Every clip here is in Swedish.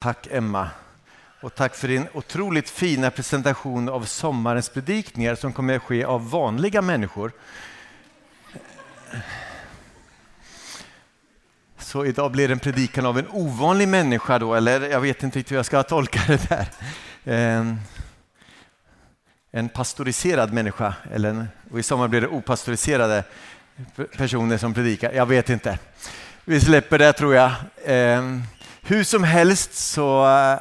Tack Emma. Och tack för din otroligt fina presentation av sommarens predikningar som kommer att ske av vanliga människor. Så idag blir det en predikan av en ovanlig människa då, eller jag vet inte riktigt hur jag ska tolka det där. Ehm, en, pastoriserad människa, eller och i sommar blir det opastoriserade personer som predikar. Jag vet inte. Vi släpper det tror jag. Ehm, hur som helst så, eh,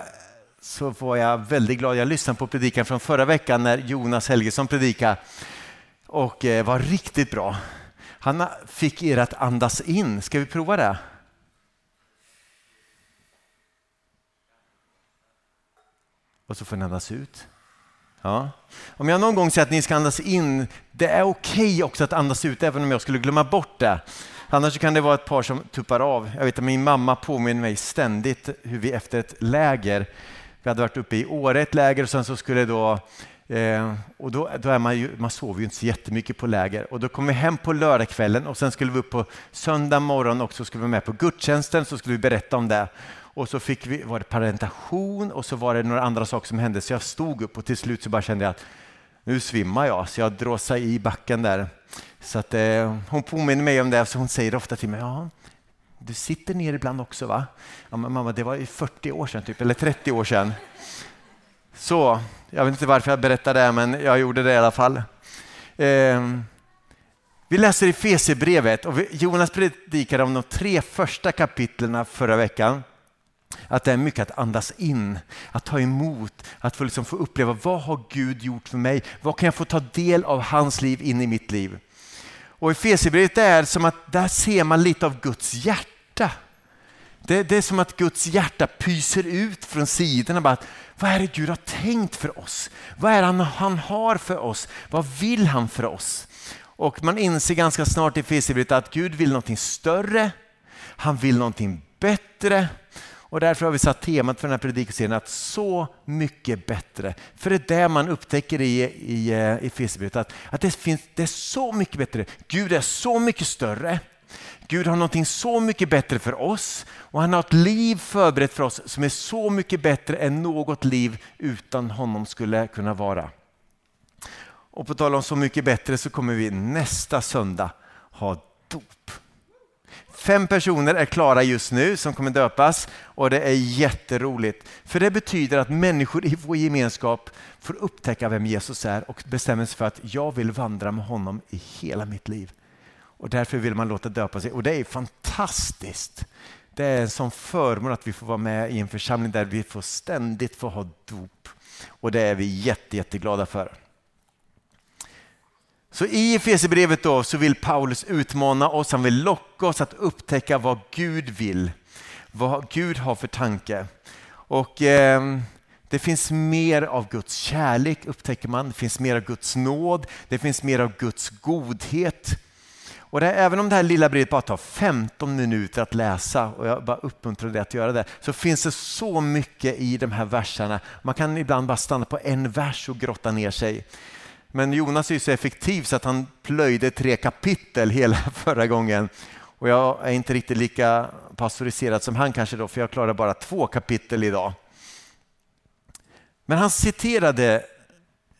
så var jag väldigt glad. Jag lyssnade på predikan från förra veckan när Jonas Helgesson predikade och eh, var riktigt bra. Han fick er att andas in. Ska vi prova det? Och så får ni andas ut. Ja. Om jag någon gång säger att ni ska andas in, det är okej okay också att andas ut även om jag skulle glömma bort det. Annars kan det vara ett par som tuppar av. Jag vet att min mamma påminner mig ständigt hur vi efter ett läger, vi hade varit uppe i Åre ett läger och sen så skulle då Eh, och då, då, är man, ju, man sover ju inte så jättemycket på läger. Och då kom vi hem på lördagskvällen och sen skulle vi upp på söndag morgon också skulle vi med på gudstjänsten så skulle vi berätta om det. Och så fick vi, var det parentation och så var det några andra saker som hände så jag stod upp och till slut så bara kände jag att nu svimmar jag så jag dråsade i backen där. Så att, eh, hon påminner mig om det, så hon säger ofta till mig, ja, du sitter ner ibland också va? Ja, men mamma, det var ju 40 år sedan, typ, eller 30 år sedan. Så, jag vet inte varför jag berättar det, men jag gjorde det i alla fall. Eh, vi läser i Fesebrevet och Jonas predikade om de tre första kapitlen förra veckan. Att det är mycket att andas in, att ta emot, att få, liksom få uppleva vad har Gud gjort för mig? Vad kan jag få ta del av hans liv in i mitt liv? Och Efesierbrevet är som att där ser man lite av Guds hjärta. Det, det, är som att Guds hjärta pyser ut från sidorna. Bara att, vad är det Gud har tänkt för oss? Vad är det han, han har för oss? Vad vill han för oss? Och man inser ganska snart i Efesierbrevet att Gud vill någonting större. Han vill någonting bättre. Och därför har vi satt temat för den här predikoserien att så mycket bättre. För det är det man upptäcker i, i, eh, i Fesebrevet, att, att det, finns, det är så mycket bättre. Gud är så mycket större. Gud har någonting så mycket bättre för oss och han har ett liv förberett för oss som är så mycket bättre än något liv utan honom skulle kunna vara. Och på tal om så mycket bättre så kommer vi nästa söndag ha dop. Fem personer är klara just nu som kommer döpas och det är jätteroligt. För det betyder att människor i vår gemenskap får upptäcka vem Jesus är och bestämmer sig för att jag vill vandra med honom i hela mitt liv. Och därför vill man låta döpa sig och det är fantastiskt. Det är en sån förmån att vi får vara med i en församling där vi får ständigt få ha dop. Och det är vi jätte, jätteglada för. Så i Efesierbrevet då så vill Paulus utmana oss, han vill locka oss att upptäcka vad Gud vill, vad Gud har för tanke. Och eh, det finns mer av Guds kärlek upptäcker man, det finns mer av Guds nåd, det finns mer av Guds godhet. Och det, även om det här lilla brevet bara tar 15 minuter att läsa och jag bara uppmuntrar dig att göra det, så finns det så mycket i de här verserna. Man kan ibland bara stanna på en vers och grotta ner sig. Men Jonas är så effektiv så att han plöjde tre kapitel hela förra gången. Och jag är inte riktigt lika pastoriserad som han kanske då, för jag klarar bara två kapitel idag. Men han citerade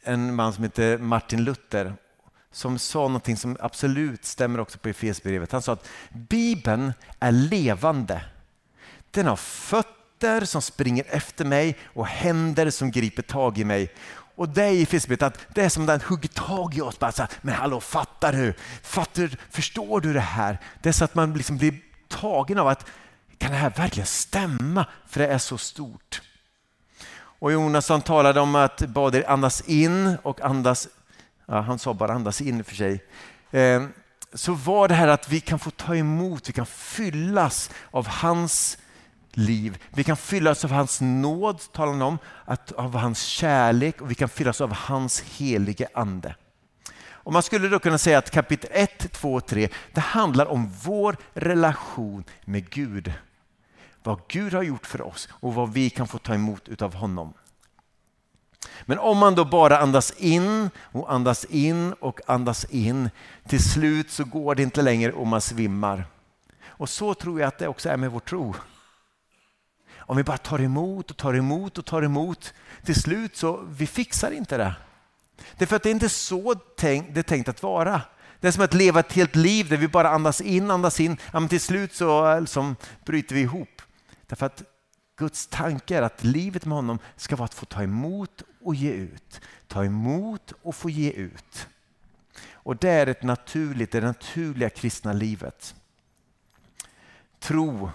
en man som heter Martin Luther som sa någonting som absolut stämmer också på Efesierbrevet. Han sa att Bibeln är levande. Den har fötter som springer efter mig och händer som griper tag i mig. Och det är i Efesierbrevet att det är som att den hugger tag i oss. Bara så här, men hallå, fattar du? Fattar, förstår du det här? Det är så att man liksom blir tagen av att kan det här verkligen stämma? För det är så stort. Och Jonasson talade om att bad er andas in och andas, ja, han sa bara andas in för sig. Eh, så var det här att vi kan få ta emot, vi kan fyllas av hans liv. Vi kan fyllas av hans nåd, talar han om, att, av hans kärlek och vi kan fyllas av hans helige ande. Och man skulle då kunna säga att kapitel 1, 2 och 3 det handlar om vår relation med Gud. Vad Gud har gjort för oss och vad vi kan få ta emot utav honom. Men om man då bara andas in och andas in och andas in, till slut så går det inte längre och man svimmar. Och så tror jag att det också är med vår tro. Om vi bara tar emot och tar emot och tar emot, till slut så vi fixar inte det. Det är för att det är inte så tänk, det är tänkt att vara. Det är som att leva ett helt liv där vi bara andas in, andas in. Ja, men till slut så liksom, bryter vi ihop. Därför att Guds tanke är att livet med honom ska vara att få ta emot och ge ut. Ta emot och få ge ut. Och det är ett naturligt, det naturliga kristna livet. Tro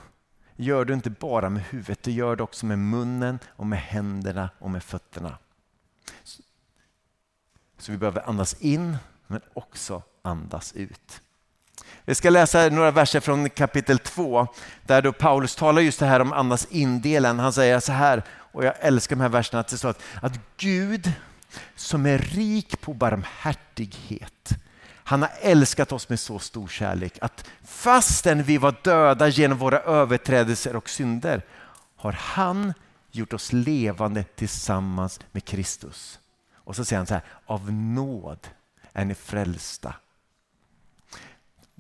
gör du inte bara med huvudet, du gör det också med munnen och med händerna och med fötterna. Så vi behöver andas in men också andas ut. Vi ska läsa några verser från kapitel 2 där då Paulus talar just det här om andas in-delen. Han säger så här, och jag älskar de här verserna, att det står att, att Gud som är rik på barmhärtighet han har älskat oss med så stor kärlek att fastän vi var döda genom våra överträdelser och synder har han gjort oss levande tillsammans med Kristus. Och så säger han så här, av nåd är ni frälsta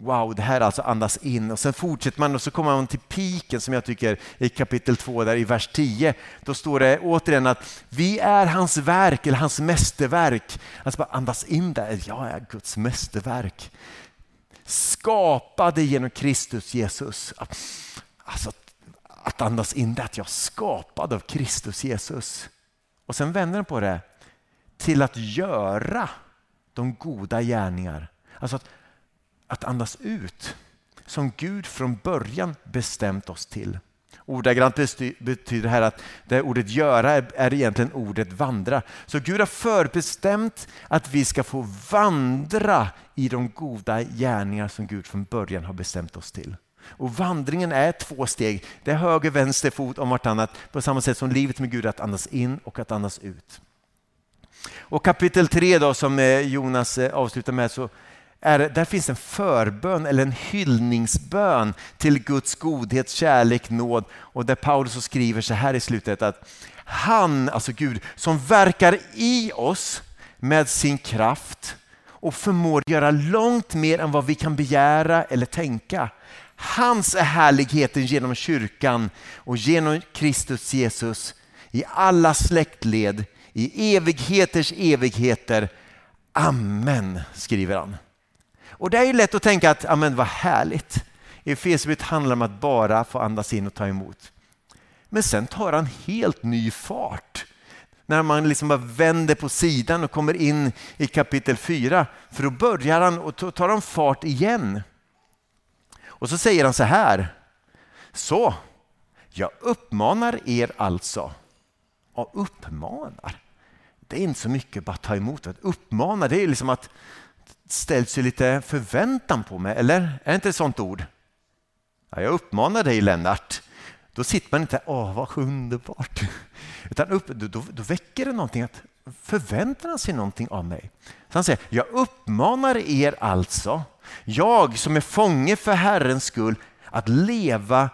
Wow, det här alltså andas in och sen fortsätter man och så kommer man till piken som jag tycker i kapitel 2 där i vers 10. Då står det återigen att vi är hans verk eller hans mästerverk. Alltså bara andas in där, jag är Guds mästerverk. Skapade genom Kristus Jesus. Alltså att andas in det, att jag är skapad av Kristus Jesus. Och sen vänder den på det till att göra de goda gärningar. Alltså att att andas ut som Gud från början bestämt oss till. Ordagrant betyder det här att det ordet göra är egentligen ordet vandra. Så Gud har förbestämt att vi ska få vandra i de goda gärningar som Gud från början har bestämt oss till. Och Vandringen är två steg. Det är höger vänster fot om vartannat på samma sätt som livet med Gud är att andas in och att andas ut. Och kapitel 3 då, som eh, Jonas eh, avslutar med så är, där finns en förbön eller en hyllningsbön till Guds godhet, kärlek, nåd och där Paulus skriver så här i slutet att han, alltså Gud, som verkar i oss med sin kraft och förmår göra långt mer än vad vi kan begära eller tänka. Hans är härligheten genom kyrkan och genom Kristus Jesus i alla släktled, i evigheters evigheter. Amen, skriver han. Och det är ju lätt att tänka att, amen, vad härligt. Efesierbrevet handlar om att bara få andas in och ta emot. Men sen tar han helt ny fart. När man liksom bara vänder på sidan och kommer in i kapitel 4. För då börjar han och tar han fart igen. Och så säger han så här. Så, jag uppmanar er alltså. Och uppmanar? Det är inte så mycket bara ta emot. Att uppmana, det är liksom att ställs ju lite förväntan på mig, eller? Är det inte ett sånt ord? Ja, jag uppmanar dig Lennart. Då sitter man inte åh vad underbart. Utan upp, då, då väcker det någonting, att förväntar han sig någonting av mig? Så han säger, jag uppmanar er alltså, jag som är fånge för Herrens skull, att leva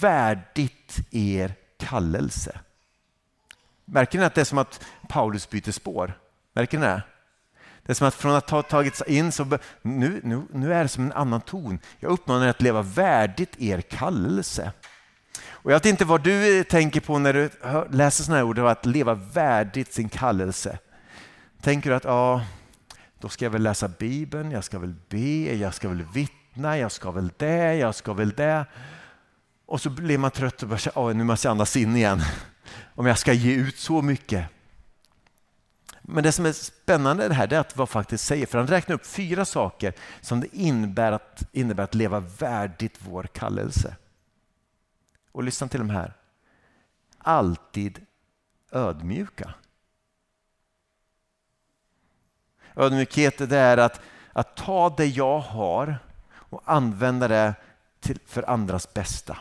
värdigt er kallelse. Märker ni att det är som att Paulus byter spår? Märker ni det? Det är som att från att ha tagits in så nu, nu, nu är det som en annan ton. Jag uppmanar er att leva värdigt er kallelse. Och jag vet inte vad du eh, tänker på när du läser sådana här ord, att leva värdigt sin kallelse. Tänker du att ja, då ska jag väl läsa Bibeln, jag ska väl be, jag ska väl vittna, jag ska väl det, jag ska väl det. Och så blir man trött och bara säger, nu måste jag andas in igen. Om jag ska ge ut så mycket. Men det som är spännande det här är att vad faktiskt säger, för han räknar upp fyra saker som det innebär att, innebär att leva värdigt vår kallelse. Och lyssna till de här. Alltid ödmjuka. Ödmjukhet det är att, att ta det jag har och använda det till, för andras bästa.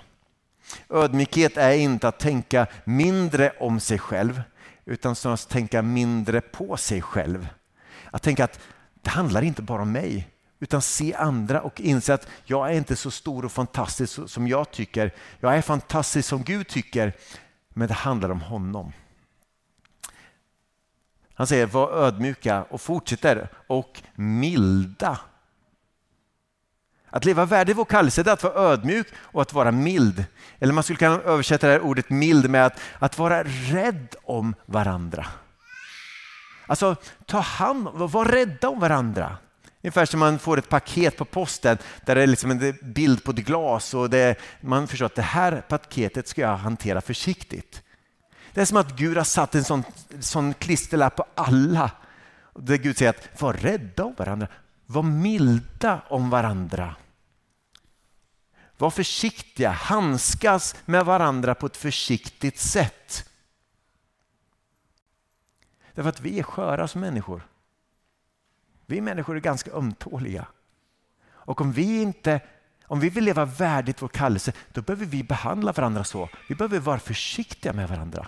Ödmjukhet är inte att tänka mindre om sig själv utan snarast tänka mindre på sig själv. Att tänka att det handlar inte bara om mig, utan se andra och inse att jag är inte så stor och fantastisk som jag tycker. Jag är fantastisk som Gud tycker, men det handlar om honom. Han säger var ödmjuka och fortsätter och milda. Att leva värdigt vår kallelse är att vara ödmjuk och att vara mild. Eller man skulle kunna översätta det här ordet mild med att, att vara rädd om varandra. Alltså ta hand var rädda om varandra. Ungefär som man får ett paket på posten där det är liksom en bild på ett glas och det, man förstår att det här paketet ska jag hantera försiktigt. Det är som att Gud har satt en sån, sån klisterlapp på alla. Där Gud säger att var rädda om varandra, var milda om varandra. Var försiktiga, handskas med varandra på ett försiktigt sätt. Därför att vi är sköra som människor. Vi människor är ganska ömtåliga. Och om vi inte om vi vill leva värdigt vår kallelse, då behöver vi behandla varandra så. Vi behöver vara försiktiga med varandra.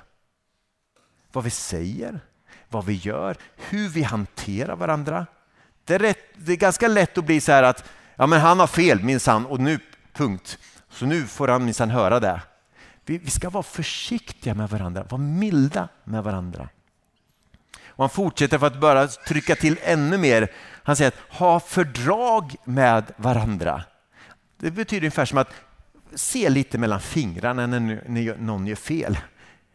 Vad vi säger, vad vi gör, hur vi hanterar varandra. Det är, rätt, det är ganska lätt att bli så här att ja, men han har fel minsann och nu punkt. Så nu får han minsann höra det. Vi, vi ska vara försiktiga med varandra, vara milda med varandra. Och han fortsätter för att bara trycka till ännu mer. Han säger att ha fördrag med varandra. Det betyder ungefär som att se lite mellan fingrarna när någon gör fel.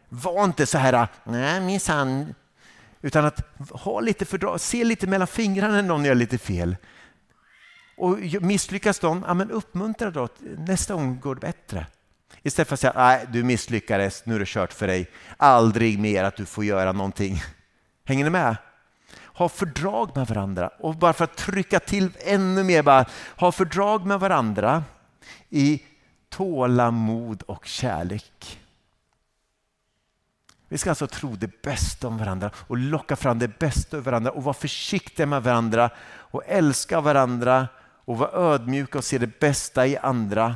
Var inte så här, nej minsann, utan att ha lite fördrag, se lite mellan fingrarna när någon gör lite fel. Och misslyckas de, ja, men uppmuntra då, nästa gång går det bättre. Istället för att säga, nej du misslyckades, nu är det kört för dig, aldrig mer att du får göra någonting. Hänger ni med? Ha fördrag med varandra och bara för att trycka till ännu mer, bara, ha fördrag med varandra i tålamod och kärlek. Vi ska alltså tro det bästa om varandra och locka fram det bästa ur varandra och vara försiktiga med varandra och älska varandra och vara ödmjuka och se det bästa i andra.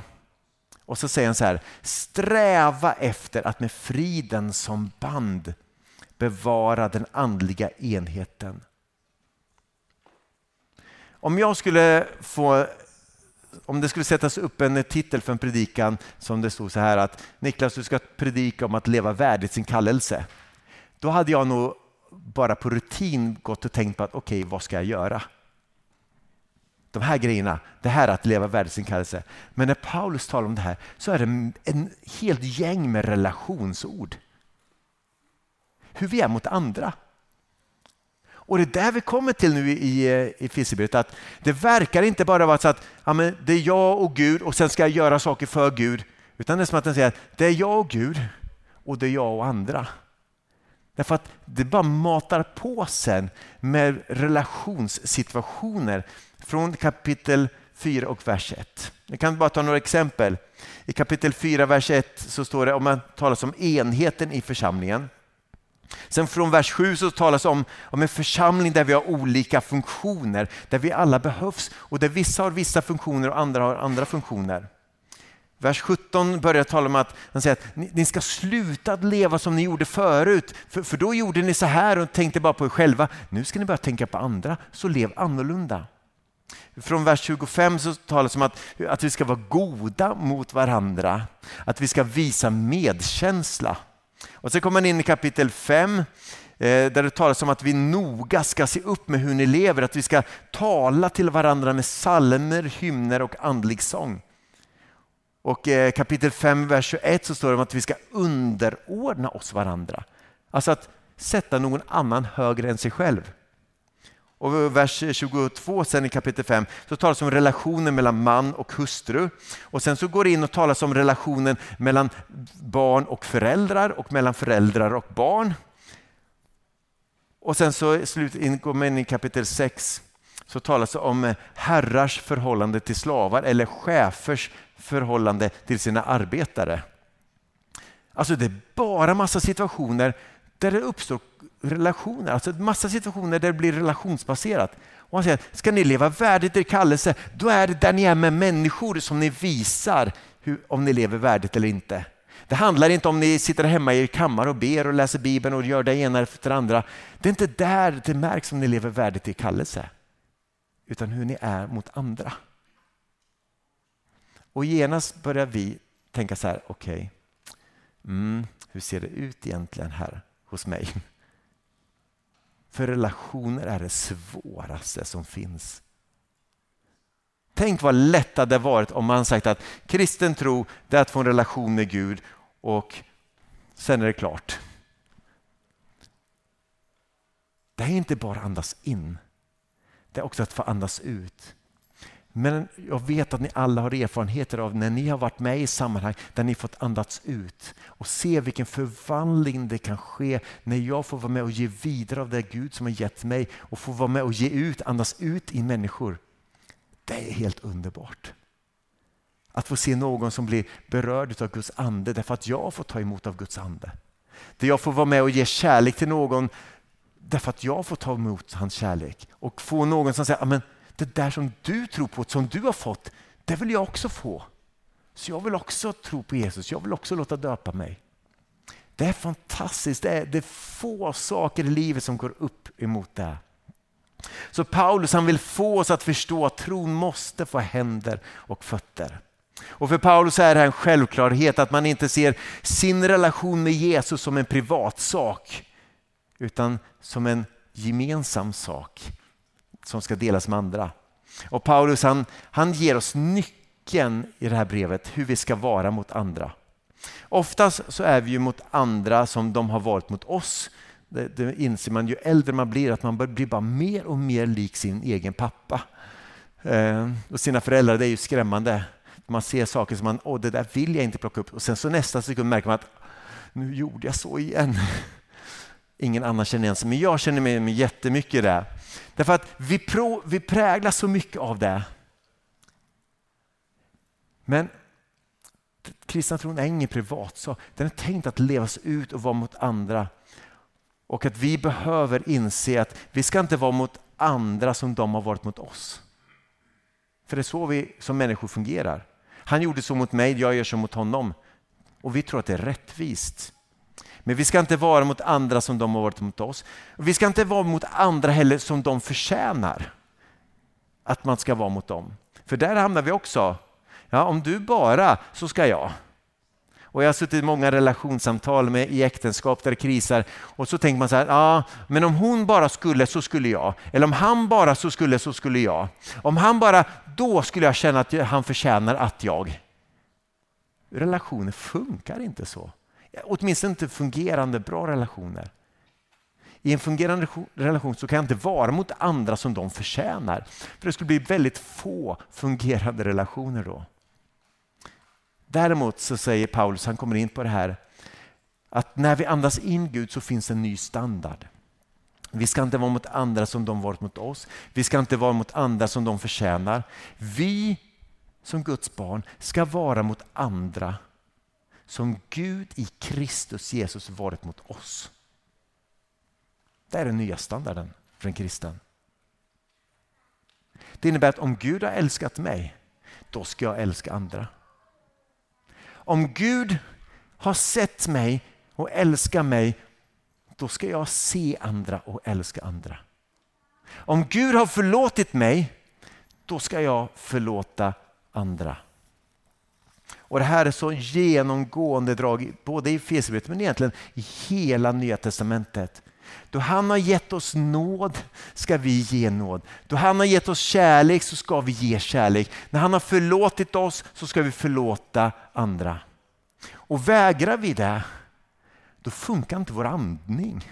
Och så säger han så här, sträva efter att med friden som band bevara den andliga enheten. Om jag skulle få om det skulle sättas upp en titel för en predikan som det stod så här att Niklas du ska predika om att leva värdigt sin kallelse. Då hade jag nog bara på rutin gått och tänkt på att okej, okay, vad ska jag göra? De här grejerna, det här att leva världsinkallelse. kallelse. Men när Paulus talar om det här så är det en helt gäng med relationsord hur vi är mot andra. Och det är där vi kommer till nu i, i Filipperbrevet, att det verkar inte bara vara så att ja, men det är jag och Gud och sen ska jag göra saker för Gud. Utan det är som att den säger att det är jag och Gud och det är jag och andra. Därför att det bara matar på sen med relationssituationer från kapitel 4 och vers 1. Jag kan bara ta några exempel. I kapitel 4, vers 1 så står det om man talas om enheten i församlingen. Sen från vers 7 så talas om, om en församling där vi har olika funktioner, där vi alla behövs och där vissa har vissa funktioner och andra har andra funktioner. Vers 17 börjar tala om att, han säger att ni, ni ska sluta att leva som ni gjorde förut, för, för då gjorde ni så här och tänkte bara på er själva. Nu ska ni börja tänka på andra, så lev annorlunda. Från vers 25 så talas det om att, att vi ska vara goda mot varandra, att vi ska visa medkänsla. Och så kommer man in i kapitel 5 eh, där det talas om att vi noga ska se upp med hur ni lever, att vi ska tala till varandra med salmer, hymner och andlig sång. Och eh, kapitel 5, vers 21 så står det om att vi ska underordna oss varandra. Alltså att sätta någon annan högre än sig själv. Och vers 22 sen i kapitel 5 så talas om relationen mellan man och hustru. Och sen så går det in och talas om relationen mellan barn och föräldrar och mellan föräldrar och barn. Och sen så slut, går man in i kapitel 6 så talas det om eh, herrars förhållande till slavar eller chefers förhållande till sina arbetare. Alltså det är bara massa situationer där det uppstår relationer, alltså en massa situationer där det blir relationsbaserat. Och han säger ska ni leva värdigt er kallelse, då är det där ni är med människor som ni visar hur, om ni lever värdigt eller inte. Det handlar inte om ni sitter hemma i er kammare och ber och läser Bibeln och gör det ena efter det andra. Det är inte där det märks om ni lever värdigt er kallelse, utan hur ni är mot andra. Och genast börjar vi tänka så här, okej, okay, mm, hur ser det ut egentligen här hos mig? För relationer är det svåraste som finns. Tänk vad lätt det hade varit om man sagt att kristen tro det är att få en relation med Gud och sen är det klart. Det är inte bara att andas in, det är också att få andas ut. Men jag vet att ni alla har erfarenheter av när ni har varit med i sammanhang där ni fått andats ut och se vilken förvandling det kan ske när jag får vara med och ge vidare av det Gud som har gett mig och får vara med och ge ut, andas ut i människor. Det är helt underbart. Att få se någon som blir berörd av Guds ande därför att jag får ta emot av Guds ande. Där jag får vara med och ge kärlek till någon därför att jag får ta emot hans kärlek. Och få någon som säger, det där som du tror på, som du har fått, det vill jag också få. Så jag vill också tro på Jesus, jag vill också låta döpa mig. Det är fantastiskt, det är, det är få saker i livet som går upp emot det. Så Paulus han vill få oss att förstå att tron måste få händer och fötter. Och för Paulus är det en självklarhet att man inte ser sin relation med Jesus som en privatsak utan som en gemensam sak som ska delas med andra. Och Paulus han, han ger oss nyckeln i det här brevet hur vi ska vara mot andra. Oftast så är vi ju mot andra som de har varit mot oss. Det, det inser man ju äldre man blir att man blir bara mer och mer lik sin egen pappa. Eh, och sina föräldrar, det är ju skrämmande. Man ser saker som man, åh det där vill jag inte plocka upp och sen så nästa sekund märker man att nu gjorde jag så igen. Ingen annan känner igen sig, men jag känner mig jättemycket i det. Därför att vi, pro, vi präglas så mycket av det. Men kristna tron är ingen privatsak. Den är tänkt att levas ut och vara mot andra. Och att vi behöver inse att vi ska inte vara mot andra som de har varit mot oss. För det är så vi som människor fungerar. Han gjorde så mot mig, jag gör så mot honom. Och vi tror att det är rättvist. Men vi ska inte vara mot andra som de har varit mot oss. Vi ska inte vara mot andra heller som de förtjänar att man ska vara mot dem. För där hamnar vi också. Ja, om du bara så ska jag. Och jag har suttit i många relationssamtal med, i äktenskap där det krisar och så tänker man så här, ja, men om hon bara skulle så skulle jag. Eller om han bara så skulle så skulle jag. Om han bara, då skulle jag känna att han förtjänar att jag. Relationer funkar inte så åtminstone inte fungerande bra relationer. I en fungerande relation så kan jag inte vara mot andra som de förtjänar. För det skulle bli väldigt få fungerande relationer då. Däremot så säger Paulus, han kommer in på det här, att när vi andas in Gud så finns en ny standard. Vi ska inte vara mot andra som de varit mot oss. Vi ska inte vara mot andra som de förtjänar. Vi som Guds barn ska vara mot andra som Gud i Kristus Jesus varit mot oss. Det är den nya standarden för en kristen. Det innebär att om Gud har älskat mig, då ska jag älska andra. Om Gud har sett mig och älskar mig, då ska jag se andra och älska andra. Om Gud har förlåtit mig, då ska jag förlåta andra. Och Det här är så genomgående drag både i Efesierbrevet men egentligen i hela Nya Testamentet. Då han har gett oss nåd ska vi ge nåd. Då han har gett oss kärlek så ska vi ge kärlek. När han har förlåtit oss så ska vi förlåta andra. Och vägrar vi det, då funkar inte vår andning.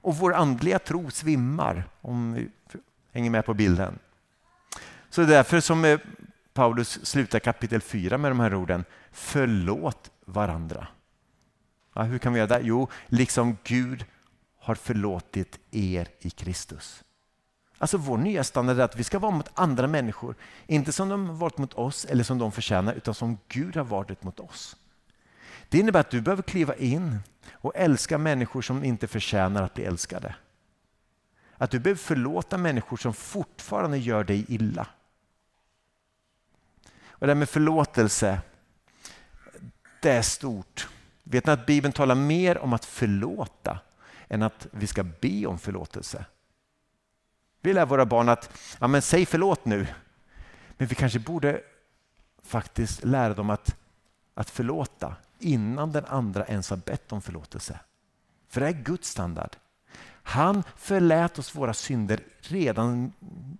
Och vår andliga tro svimmar, om vi hänger med på bilden. Så därför som eh, Paulus slutar kapitel 4 med de här orden. Förlåt varandra. Ja, hur kan vi göra det? Jo, liksom Gud har förlåtit er i Kristus. Alltså vår nya standard är att vi ska vara mot andra människor, inte som de har varit mot oss eller som de förtjänar, utan som Gud har varit mot oss. Det innebär att du behöver kliva in och älska människor som inte förtjänar att bli älskade. Att du behöver förlåta människor som fortfarande gör dig illa. Och det här med förlåtelse, det är stort. Vet ni att Bibeln talar mer om att förlåta än att vi ska be om förlåtelse? Vi lär våra barn att ja, men säg förlåt nu. Men vi kanske borde faktiskt lära dem att, att förlåta innan den andra ens har bett om förlåtelse. För det är Guds standard. Han förlät oss våra synder redan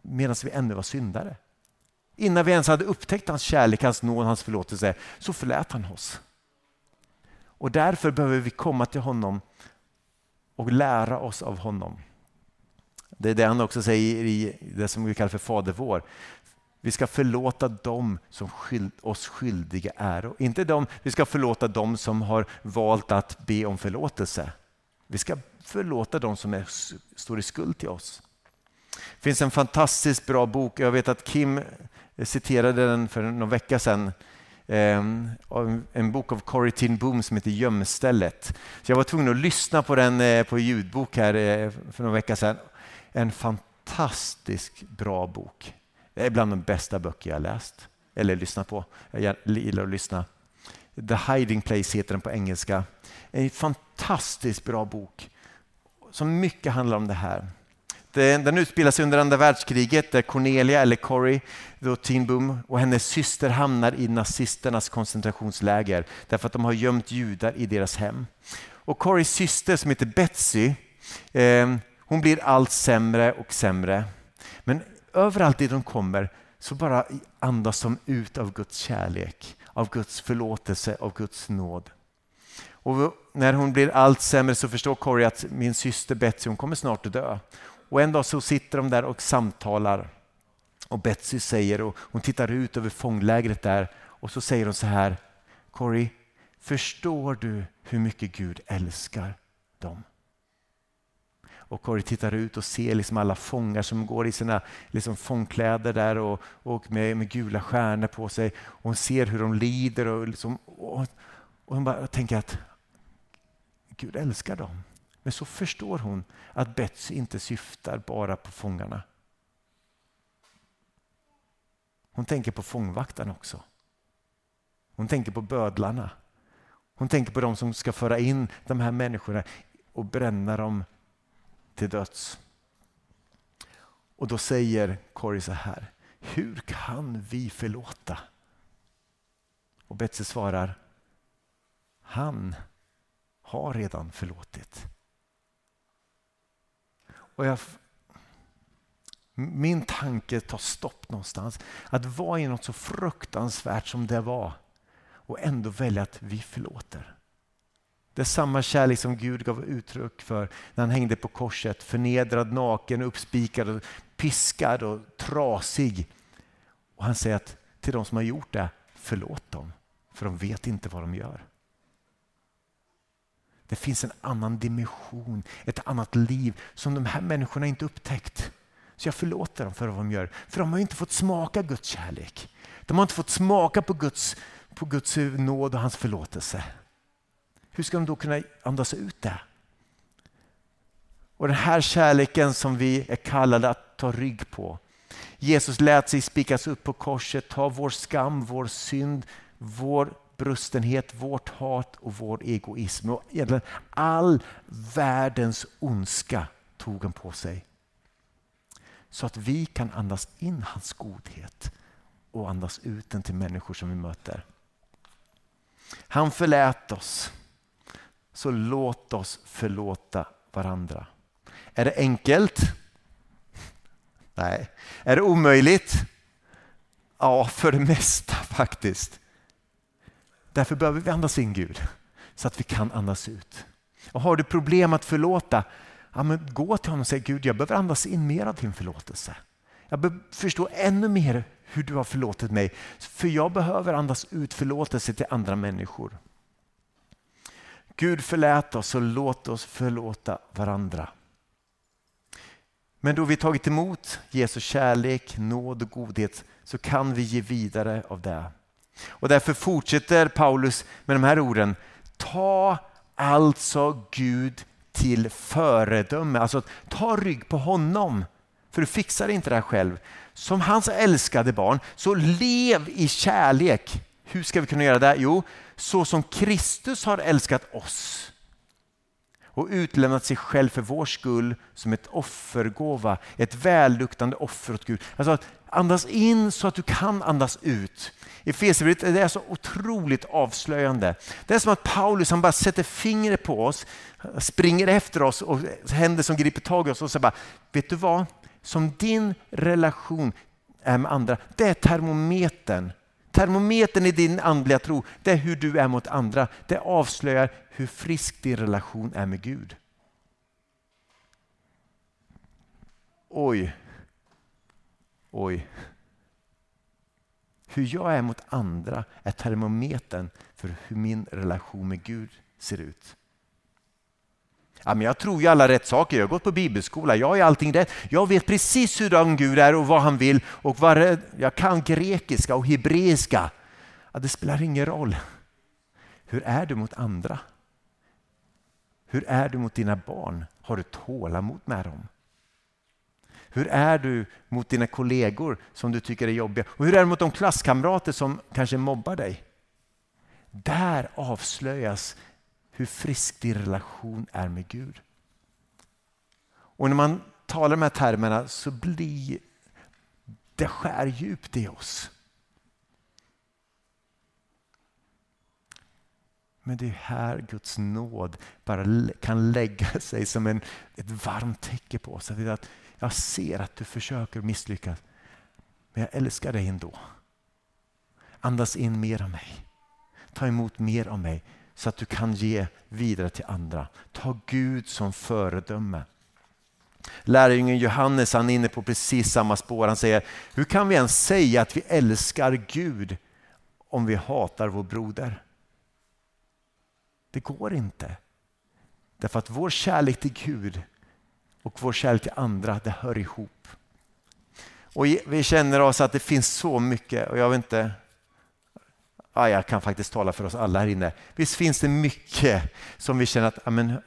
medan vi ännu var syndare. Innan vi ens hade upptäckt hans kärlek, hans nåd, hans förlåtelse, så förlät han oss. Och därför behöver vi komma till honom och lära oss av honom. Det är det han också säger i det som vi kallar för Fader vår. Vi ska förlåta dem som skyld, oss skyldiga är. Inte dem, vi ska förlåta dem som har valt att be om förlåtelse. Vi ska förlåta dem som är, står i skuld till oss. Det finns en fantastiskt bra bok. Jag vet att Kim Eh, citerade den för någon vecka sedan. Ehm, en bok av Corrie Tin Boom som heter Gömstället. Så jag var tvungen att lyssna på den eh, på ljudbok här eh, för någon vecka sedan. En fantastiskt bra bok. Det är bland de bästa böcker jag läst eller lyssnat på. Jag gillar att lyssna. The Hiding Place heter den på engelska. En fantastiskt bra bok som mycket handlar om det här. Eh, den, utspelar sig under andra världskriget där Cornelia, eller Corrie, då Tinboom och hennes syster hamnar i nazisternas koncentrationsläger därför att de har gömt judar i deras hem. Och Corries syster som heter Betsy, eh, hon blir allt sämre och sämre. Men överallt dit de kommer så bara andas de ut av Guds kärlek, av Guds förlåtelse, av Guds nåd. Och när hon blir allt sämre så förstår Corrie att min syster Betsy hon kommer snart att dö. Och en dag så sitter de där och samtalar. Och Betsy säger, och hon tittar ut över fånglägret där och så säger hon så här, Corrie, förstår du hur mycket Gud älskar dem? Och Corrie tittar ut och ser liksom alla fångar som går i sina liksom fångkläder där och, och med, med, gula stjärnor på sig. Och hon ser hur de lider och, liksom, och, och hon bara tänker att Gud älskar dem. Men så förstår hon att Betsy inte syftar bara på fångarna. Hon tänker på fångvaktarna också. Hon tänker på bödlarna. Hon tänker på de som ska föra in de här människorna och bränna dem till döds. Och då säger Corrie så här, hur kan vi förlåta? Och Betsy svarar, han har redan förlåtit. Och jag, min tanke tar stopp någonstans. Att vara i något så fruktansvärt som det var och ändå välja att vi förlåter. Det är samma kärlek som Gud gav uttryck för när han hängde på korset. Förnedrad, naken, uppspikad, piskad och trasig. Och han säger att till de som har gjort det, förlåt dem. För de vet inte vad de gör. Det finns en annan dimension, ett annat liv som de här människorna inte upptäckt. Så jag förlåter dem för vad de gör. För de har inte fått smaka Guds kärlek. De har inte fått smaka på Guds, på Guds nåd och hans förlåtelse. Hur ska de då kunna andas ut det? Och den här kärleken som vi är kallade att ta rygg på. Jesus lät sig spikas upp på korset, ta vår skam, vår synd, vår brustenhet, vårt hat och vår egoism. Och egentligen all världens ondska tog han på sig. Så att vi kan andas in hans godhet och andas ut den till människor som vi möter. Han förlät oss, så låt oss förlåta varandra. Är det enkelt? Nej. Är det omöjligt? Ja, för det mesta faktiskt. Därför behöver vi andas in Gud så att vi kan andas ut. Och har du problem att förlåta, ja, men gå till honom och säg Gud, jag behöver andas in mer av din förlåtelse. Jag behöver förstå ännu mer hur du har förlåtit mig. För jag behöver andas ut förlåtelse till andra människor. Gud förlät oss och låt oss förlåta varandra. Men då vi tagit emot Jesu kärlek, nåd och godhet så kan vi ge vidare av det. Och därför fortsätter Paulus med de här orden. Ta alltså Gud till föredöme. Alltså ta rygg på honom. För du fixar inte det här själv. Som hans älskade barn, så lev i kärlek. Hur ska vi kunna göra det? Jo, så som Kristus har älskat oss och utlämnat sig själv för vår skull som ett offergåva, ett välluktande offer åt Gud. Alltså att andas in så att du kan andas ut. I Efesierbrevet är så otroligt avslöjande. Det är som att Paulus han bara sätter fingret på oss, springer efter oss och händer som griper tag i oss och säger bara, vet du vad? Som din relation, är med andra, det är termometern. Termometern i din andliga tro, det är hur du är mot andra. Det avslöjar hur frisk din relation är med Gud. Oj. Oj. Hur jag är mot andra är termometern för hur min relation med Gud ser ut. Ja, men jag tror ju alla rätt saker. Jag har gått på bibelskola. Jag är allting rätt. Jag vet precis hur Gud är och vad han vill. Och vad jag kan grekiska och hebreiska. Ja, det spelar ingen roll. Hur är du mot andra? Hur är du mot dina barn? Har du tålamod med dem? Hur är du mot dina kollegor som du tycker är jobbiga? Och hur är du mot de klasskamrater som kanske mobbar dig? Där avslöjas hur frisk din relation är med Gud. Och när man talar de här termerna så blir det skär djupt i oss. Men det är här Guds nåd bara kan lägga sig som en, ett varmt täcke på oss. Att jag ser att du försöker misslyckas, men jag älskar dig ändå. Andas in mer av mig. Ta emot mer av mig så att du kan ge vidare till andra. Ta Gud som föredöme. Lärjungen Johannes han är inne på precis samma spår. Han säger, hur kan vi ens säga att vi älskar Gud om vi hatar vår broder? Det går inte. Därför att vår kärlek till Gud och vår kärlek till andra, det hör ihop. Och vi känner oss att det finns så mycket och jag vet inte ja, jag kan faktiskt tala för oss alla här inne. Visst finns det mycket som vi känner att amen,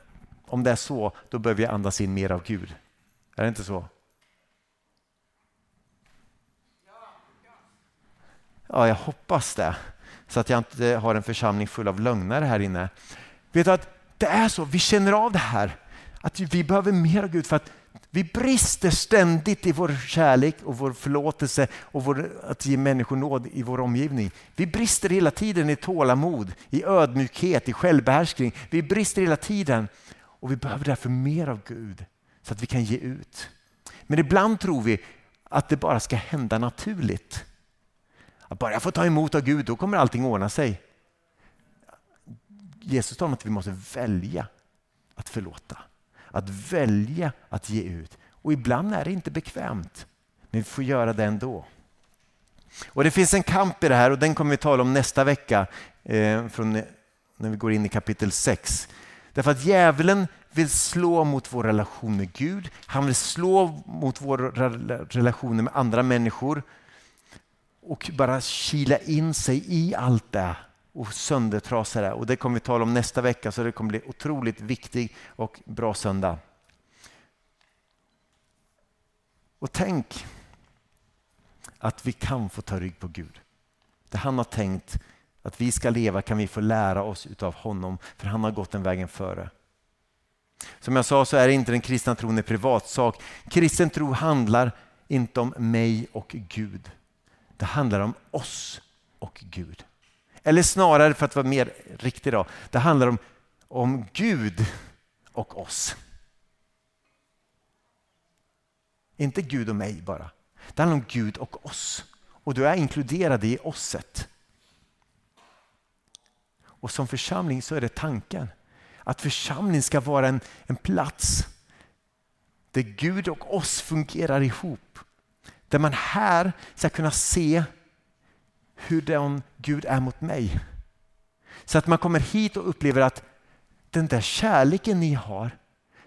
om det är så, då behöver vi andas in mer av Gud. Är det inte så? Ja, jag hoppas det. Så att jag inte har en församling full av lögnare här inne. Vet du att det är så, vi känner av det här. Att vi behöver mer av Gud för att vi brister ständigt i vår kärlek och vår förlåtelse och vår, att ge människor nåd i vår omgivning. Vi brister hela tiden i tålamod, i ödmjukhet, i självbehärskning. Vi brister hela tiden och vi behöver därför mer av Gud så att vi kan ge ut. Men ibland tror vi att det bara ska hända naturligt. Att bara jag får ta emot av Gud, då kommer allting ordna sig. Jesus talar om att vi måste välja att förlåta att välja att ge ut. Och ibland är det inte bekvämt, men vi får göra det ändå. Och Det finns en kamp i det här och den kommer vi tala om nästa vecka eh, från eh, när vi går in i kapitel 6. Därför att djävulen vill slå mot vår relation med Gud. Han vill slå mot våra relationer med andra människor och bara kila in sig i allt det och söndertrasade. Och det kommer vi tala om nästa vecka så det kommer bli otroligt viktig och bra söndag. Och tänk att vi kan få ta rygg på Gud. Det han har tänkt att vi ska leva kan vi få lära oss av honom för han har gått den vägen före. Som jag sa så är inte den kristna tron en privatsak. Kristen tro handlar inte om mig och Gud. Det handlar om oss och Gud. Eller snarare för att vara mer riktig då, det handlar om, om Gud och oss. Inte Gud och mig bara. Det handlar om Gud och oss. Och du är inkluderad i osset. Och som församling så är det tanken att församling ska vara en, en plats där Gud och oss fungerar ihop. Där man här ska kunna se hur den Gud är mot mig. Så att man kommer hit och upplever att den där kärleken ni har,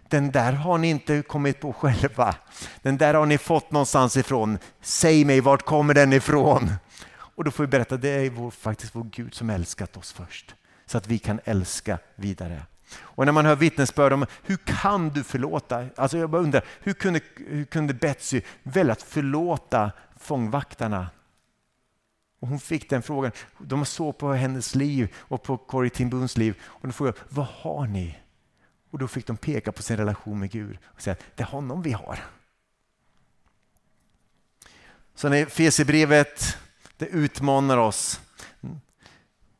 den där har ni inte kommit på själva. Den där har ni fått någonstans ifrån. Säg mig, vart kommer den ifrån? Och då får vi berätta, det är vår, faktiskt vår Gud som älskat oss först. Så att vi kan älska vidare. Och när man hör vittnesbörd om hur kan du förlåta? Alltså jag bara undrar, hur kunde, hur kunde Betsy välja att förlåta fångvaktarna och hon fick den frågan. De såg på hennes liv och på Corrie Timbuns Boons liv och de frågade vad har ni? Och då fick de peka på sin relation med Gud och säga att det är honom vi har. Så när Fesebrevet det utmanar oss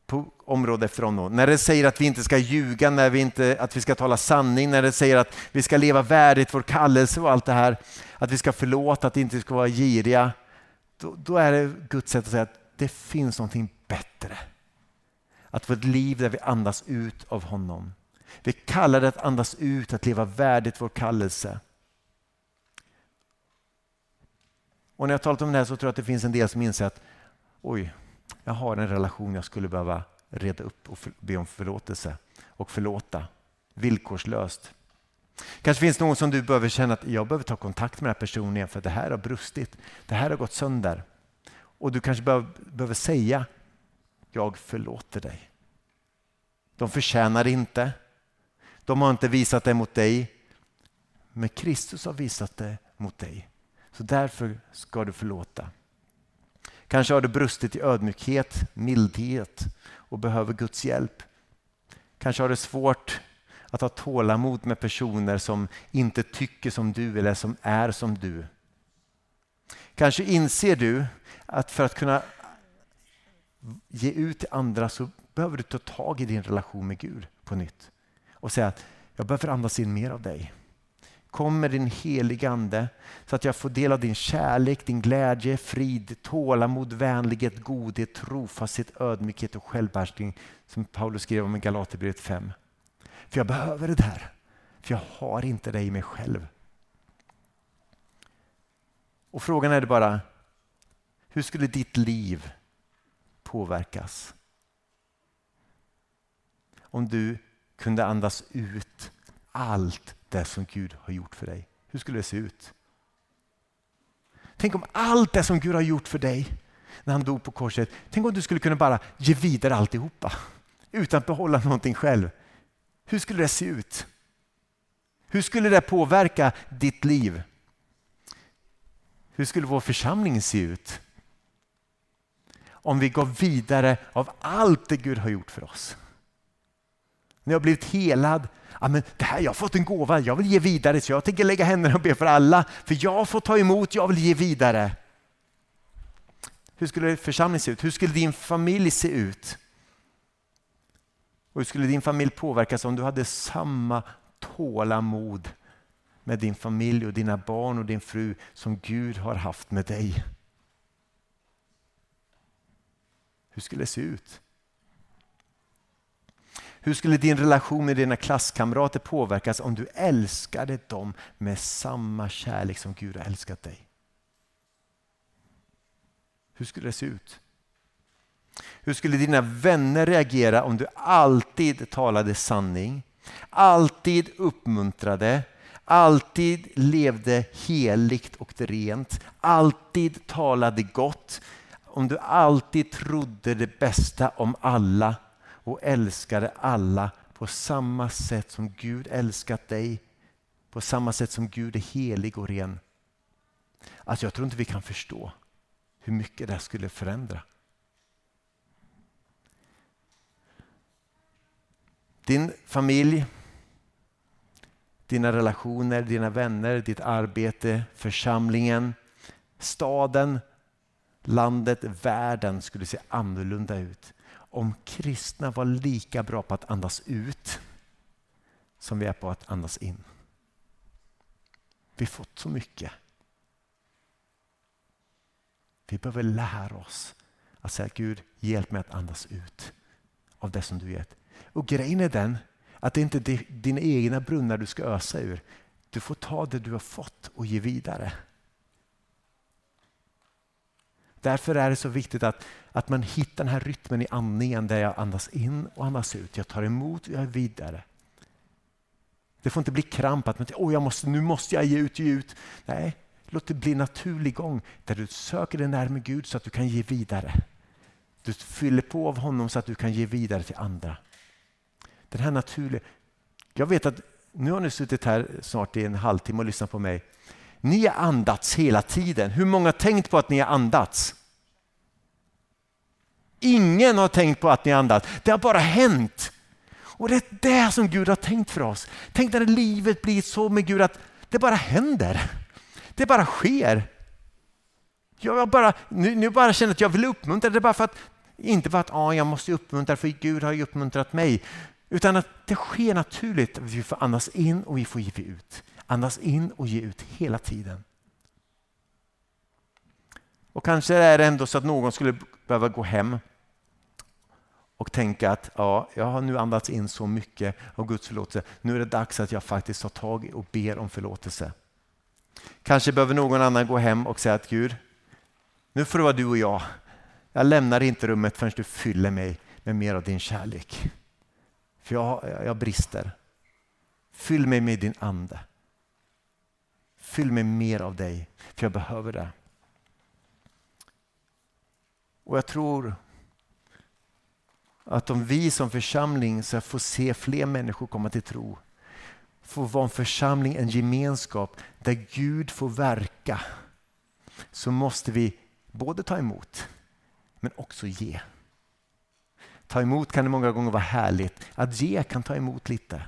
på område efter område. När det säger att vi inte ska ljuga, när vi inte, att vi ska tala sanning, när det säger att vi ska leva värdigt vår kallelse och allt det här. Att vi ska förlåta, att vi inte ska vara giriga då, då är det Guds sätt att säga att det finns någonting bättre. Att få ett liv där vi andas ut av honom. Vi kallar det att andas ut, att leva värdigt vår kallelse. Och när jag talat om det här så tror jag att det finns en del som inser att oj, jag har en relation jag skulle behöva reda upp och be om förlåtelse och förlåta villkorslöst. Kanske finns någon som du behöver känna att jag behöver ta kontakt med den här personen igen för det här har brustit. Det här har gått sönder. Och du kanske behöver, behöver säga jag förlåter dig. De förtjänar inte. De har inte visat det mot dig. Men Kristus har visat det mot dig. Så därför ska du förlåta. Kanske har du brustit i ödmjukhet, mildhet och behöver Guds hjälp. Kanske har du svårt att ha tålamod med personer som inte tycker som du eller som är som du. Kanske inser du att för att kunna ge ut till andra så behöver du ta tag i din relation med Gud på nytt och säga att jag behöver andas in mer av dig. Kom med din helige Ande så att jag får del av din kärlek, din glädje, frid, tålamod, vänlighet, godhet, trofasthet, ödmjukhet och självbehärskning som Paulus skrev om i Galaterbrevet 5. För jag behöver det där. För jag har inte det i mig själv. Och frågan är bara, hur skulle ditt liv påverkas? Om du kunde andas ut allt det som Gud har gjort för dig. Hur skulle det se ut? Tänk om allt det som Gud har gjort för dig när han dog på korset, tänk om du skulle kunna bara ge vidare alltihopa utan att behålla någonting själv. Hur skulle det se ut? Hur skulle det påverka ditt liv? Hur skulle vår församling se ut? Om vi går vidare av allt det Gud har gjort för oss. När jag har blivit helad, ja, men det här, jag har fått en gåva, jag vill ge vidare så jag tänker lägga händerna och be för alla. För jag får ta emot, jag vill ge vidare. Hur skulle församlingen se ut? Hur skulle din familj se ut? Och hur skulle din familj påverkas om du hade samma tålamod med din familj och dina barn och din fru som Gud har haft med dig? Hur skulle det se ut? Hur skulle din relation med dina klasskamrater påverkas om du älskade dem med samma kärlek som Gud har älskat dig? Hur skulle det se ut? Hur skulle dina vänner reagera om du alltid talade sanning, alltid uppmuntrade, alltid levde heligt och rent, alltid talade gott, om du alltid trodde det bästa om alla och älskade alla på samma sätt som Gud älskat dig, på samma sätt som Gud är helig och ren. Alltså jag tror inte vi kan förstå hur mycket det skulle förändra. Din familj, dina relationer, dina vänner, ditt arbete, församlingen, staden, landet, världen skulle se annorlunda ut om kristna var lika bra på att andas ut som vi är på att andas in. Vi har fått så mycket. Vi behöver lära oss att säga Gud, hjälp mig att andas ut av det som du gett. Och grejen är den att det inte är dina egna brunnar du ska ösa ur. Du får ta det du har fått och ge vidare. Därför är det så viktigt att, att man hittar den här rytmen i andningen där jag andas in och andas ut. Jag tar emot och jag är vidare. Det får inte bli kramp att man oh, jag måste, nu måste jag ge ut, ge ut. Nej, låt det bli en naturlig gång där du söker dig närmare Gud så att du kan ge vidare. Du fyller på av honom så att du kan ge vidare till andra. Den här naturliga... Jag vet att nu har ni suttit här snart i en halvtimme och lyssnat på mig. Ni har andats hela tiden. Hur många har tänkt på att ni har andats? Ingen har tänkt på att ni har andats. Det har bara hänt. Och det är det som Gud har tänkt för oss. Tänk när livet blir så med Gud att det bara händer. Det bara sker. Jag bara, nu, nu bara känner att jag vill uppmuntra. Det är bara för att, inte för att ah, jag måste uppmuntra för Gud har ju uppmuntrat mig. Utan att det sker naturligt. Vi får andas in och vi får ge ut. Andas in och ge ut hela tiden. Och kanske är det ändå så att någon skulle behöva gå hem och tänka att ja, jag har nu andats in så mycket av Guds förlåtelse. Nu är det dags att jag faktiskt tar tag i och ber om förlåtelse. Kanske behöver någon annan gå hem och säga att Gud, nu får det vara du och jag. Jag lämnar inte rummet förrän du fyller mig med mer av din kärlek. För jag, jag brister. Fyll mig med din ande. Fyll mig mer av dig, för jag behöver det. Och jag tror att om vi som församling ska få se fler människor komma till tro, få vara en församling, en gemenskap där Gud får verka, så måste vi både ta emot men också ge. Ta emot kan det många gånger vara härligt, att ge kan ta emot lite.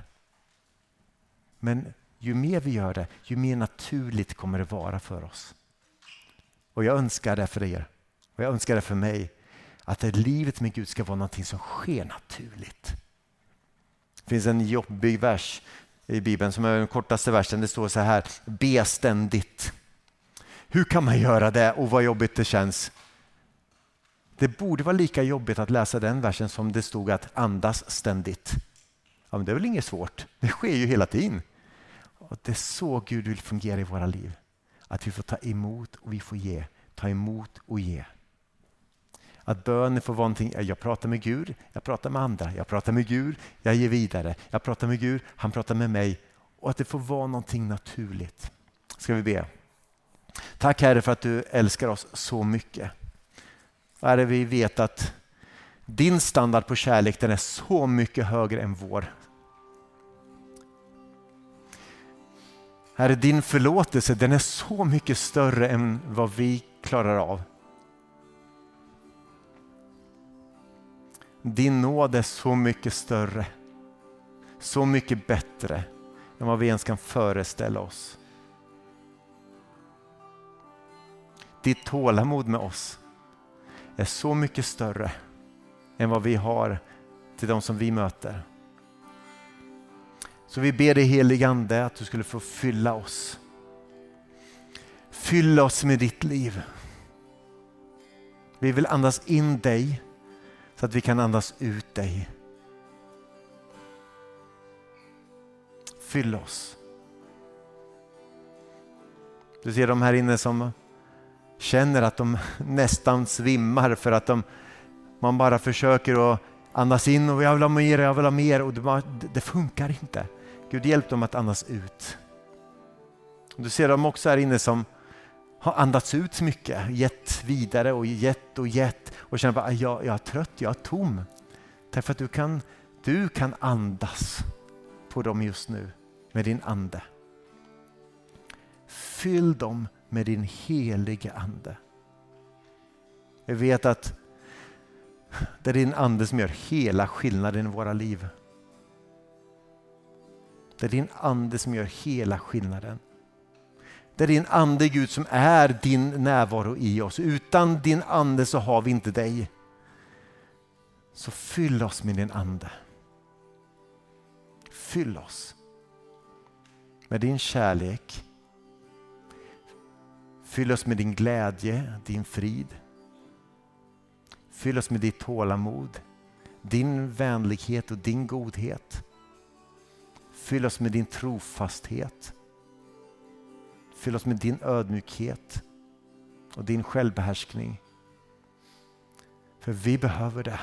Men ju mer vi gör det, ju mer naturligt kommer det vara för oss. Och jag önskar det för er och jag önskar det för mig att det livet med Gud ska vara någonting som sker naturligt. Det finns en jobbig vers i Bibeln som är den kortaste versen. Det står så här, be ständigt. Hur kan man göra det och vad jobbigt det känns? Det borde vara lika jobbigt att läsa den versen som det stod att andas ständigt. Ja, men det är väl inget svårt, det sker ju hela tiden. Och det är så Gud vill fungera i våra liv. Att vi får ta emot och vi får ge, ta emot och ge. Att bönen får vara någonting, jag pratar med Gud, jag pratar med andra, jag pratar med Gud, jag ger vidare, jag pratar med Gud, han pratar med mig. Och att det får vara någonting naturligt. Ska vi be? Tack Herre för att du älskar oss så mycket. Herre, vi vet att din standard på kärlek den är så mycket högre än vår. Herre, din förlåtelse den är så mycket större än vad vi klarar av. Din nåd är så mycket större, så mycket bättre än vad vi ens kan föreställa oss. Ditt tålamod med oss är så mycket större än vad vi har till de som vi möter. Så vi ber dig heligande att du skulle få fylla oss. Fyll oss med ditt liv. Vi vill andas in dig så att vi kan andas ut dig. Fyll oss. Du ser de här inne som känner att de nästan svimmar för att de, man bara försöker att andas in och jag vill ha mer, jag vill ha mer och det, bara, det funkar inte. Gud hjälp dem att andas ut. Du ser dem också här inne som har andats ut mycket, gett vidare och gett och gett och känner att jag, jag är trött, jag är tom. Därför att du kan, du kan andas på dem just nu med din ande. Fyll dem med din helige ande. Jag vet att det är din ande som gör hela skillnaden i våra liv. Det är din ande som gör hela skillnaden. Det är din ande Gud som är din närvaro i oss. Utan din ande så har vi inte dig. Så fyll oss med din ande. Fyll oss med din kärlek. Fyll oss med din glädje, din frid. Fyll oss med ditt tålamod, din vänlighet och din godhet. Fyll oss med din trofasthet. Fyll oss med din ödmjukhet och din självbehärskning. För vi behöver det.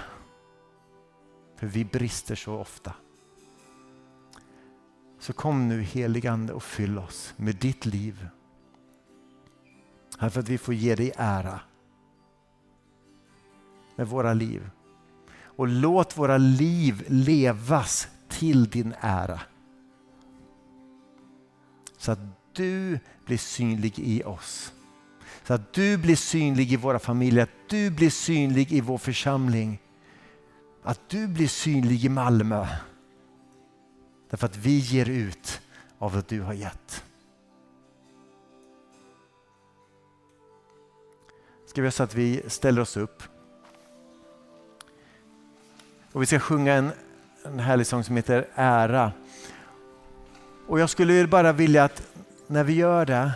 För vi brister så ofta. Så kom nu heligande och fyll oss med ditt liv. Här för att vi får ge dig ära med våra liv. Och låt våra liv levas till din ära. Så att du blir synlig i oss. Så att du blir synlig i våra familjer, att du blir synlig i vår församling. Att du blir synlig i Malmö. Därför att vi ger ut av vad du har gett. Ska vi göra så att vi ställer oss upp. Och vi ska sjunga en, en härlig sång som heter Ära. Och jag skulle bara vilja att när vi gör det,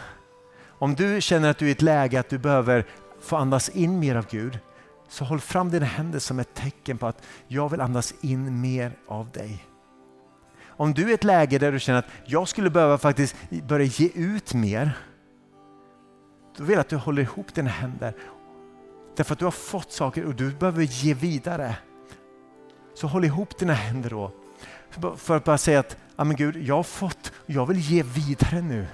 om du känner att du är i ett läge att du behöver få andas in mer av Gud, så håll fram dina händer som ett tecken på att jag vill andas in mer av dig. Om du är i ett läge där du känner att jag skulle behöva faktiskt börja ge ut mer, då vill jag att du håller ihop dina händer. Därför att du har fått saker och du behöver ge vidare. Så håll ihop dina händer då. För att bara säga att, ja men Gud, jag har fått, jag vill ge vidare nu.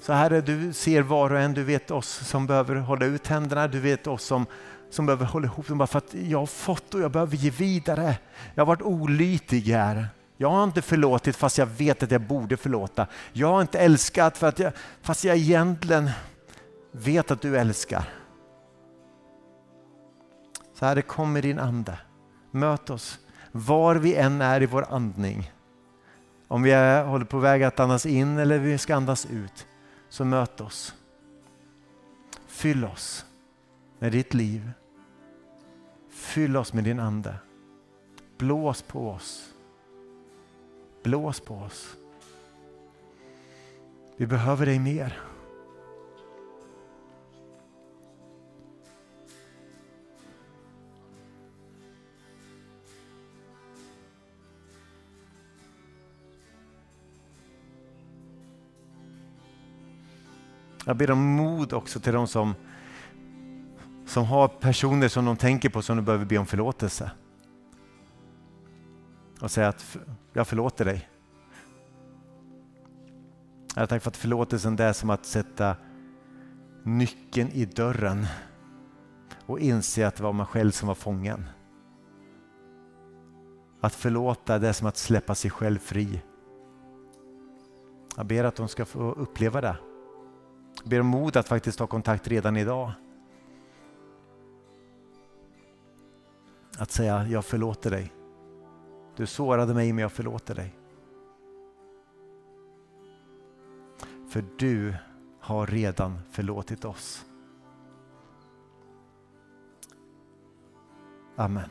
Så Herre, du ser var och en, du vet oss som behöver hålla ut händerna, du vet oss som, som behöver hålla ihop dem bara för att jag har fått och jag behöver ge vidare. Jag har varit olytig här. Jag har inte förlåtit fast jag vet att jag borde förlåta. Jag har inte älskat för att jag, fast jag egentligen vet att du älskar. Så Herre, kom med din ande. Möt oss var vi än är i vår andning. Om vi är, håller på väg att andas in eller vi ska andas ut, så möt oss. Fyll oss med ditt liv. Fyll oss med din ande. Blås på oss. Blås på oss. Vi behöver dig mer. Jag ber om mod också till de som, som har personer som de tänker på som de behöver be om förlåtelse. Och säga att jag förlåter dig. Jag tackar för att förlåtelsen är som att sätta nyckeln i dörren och inse att det var man själv som var fången. Att förlåta det är som att släppa sig själv fri. Jag ber att de ska få uppleva det. Jag ber om mod att faktiskt ta kontakt redan idag. Att säga, jag förlåter dig. Du sårade mig men jag förlåter dig. För du har redan förlåtit oss. Amen.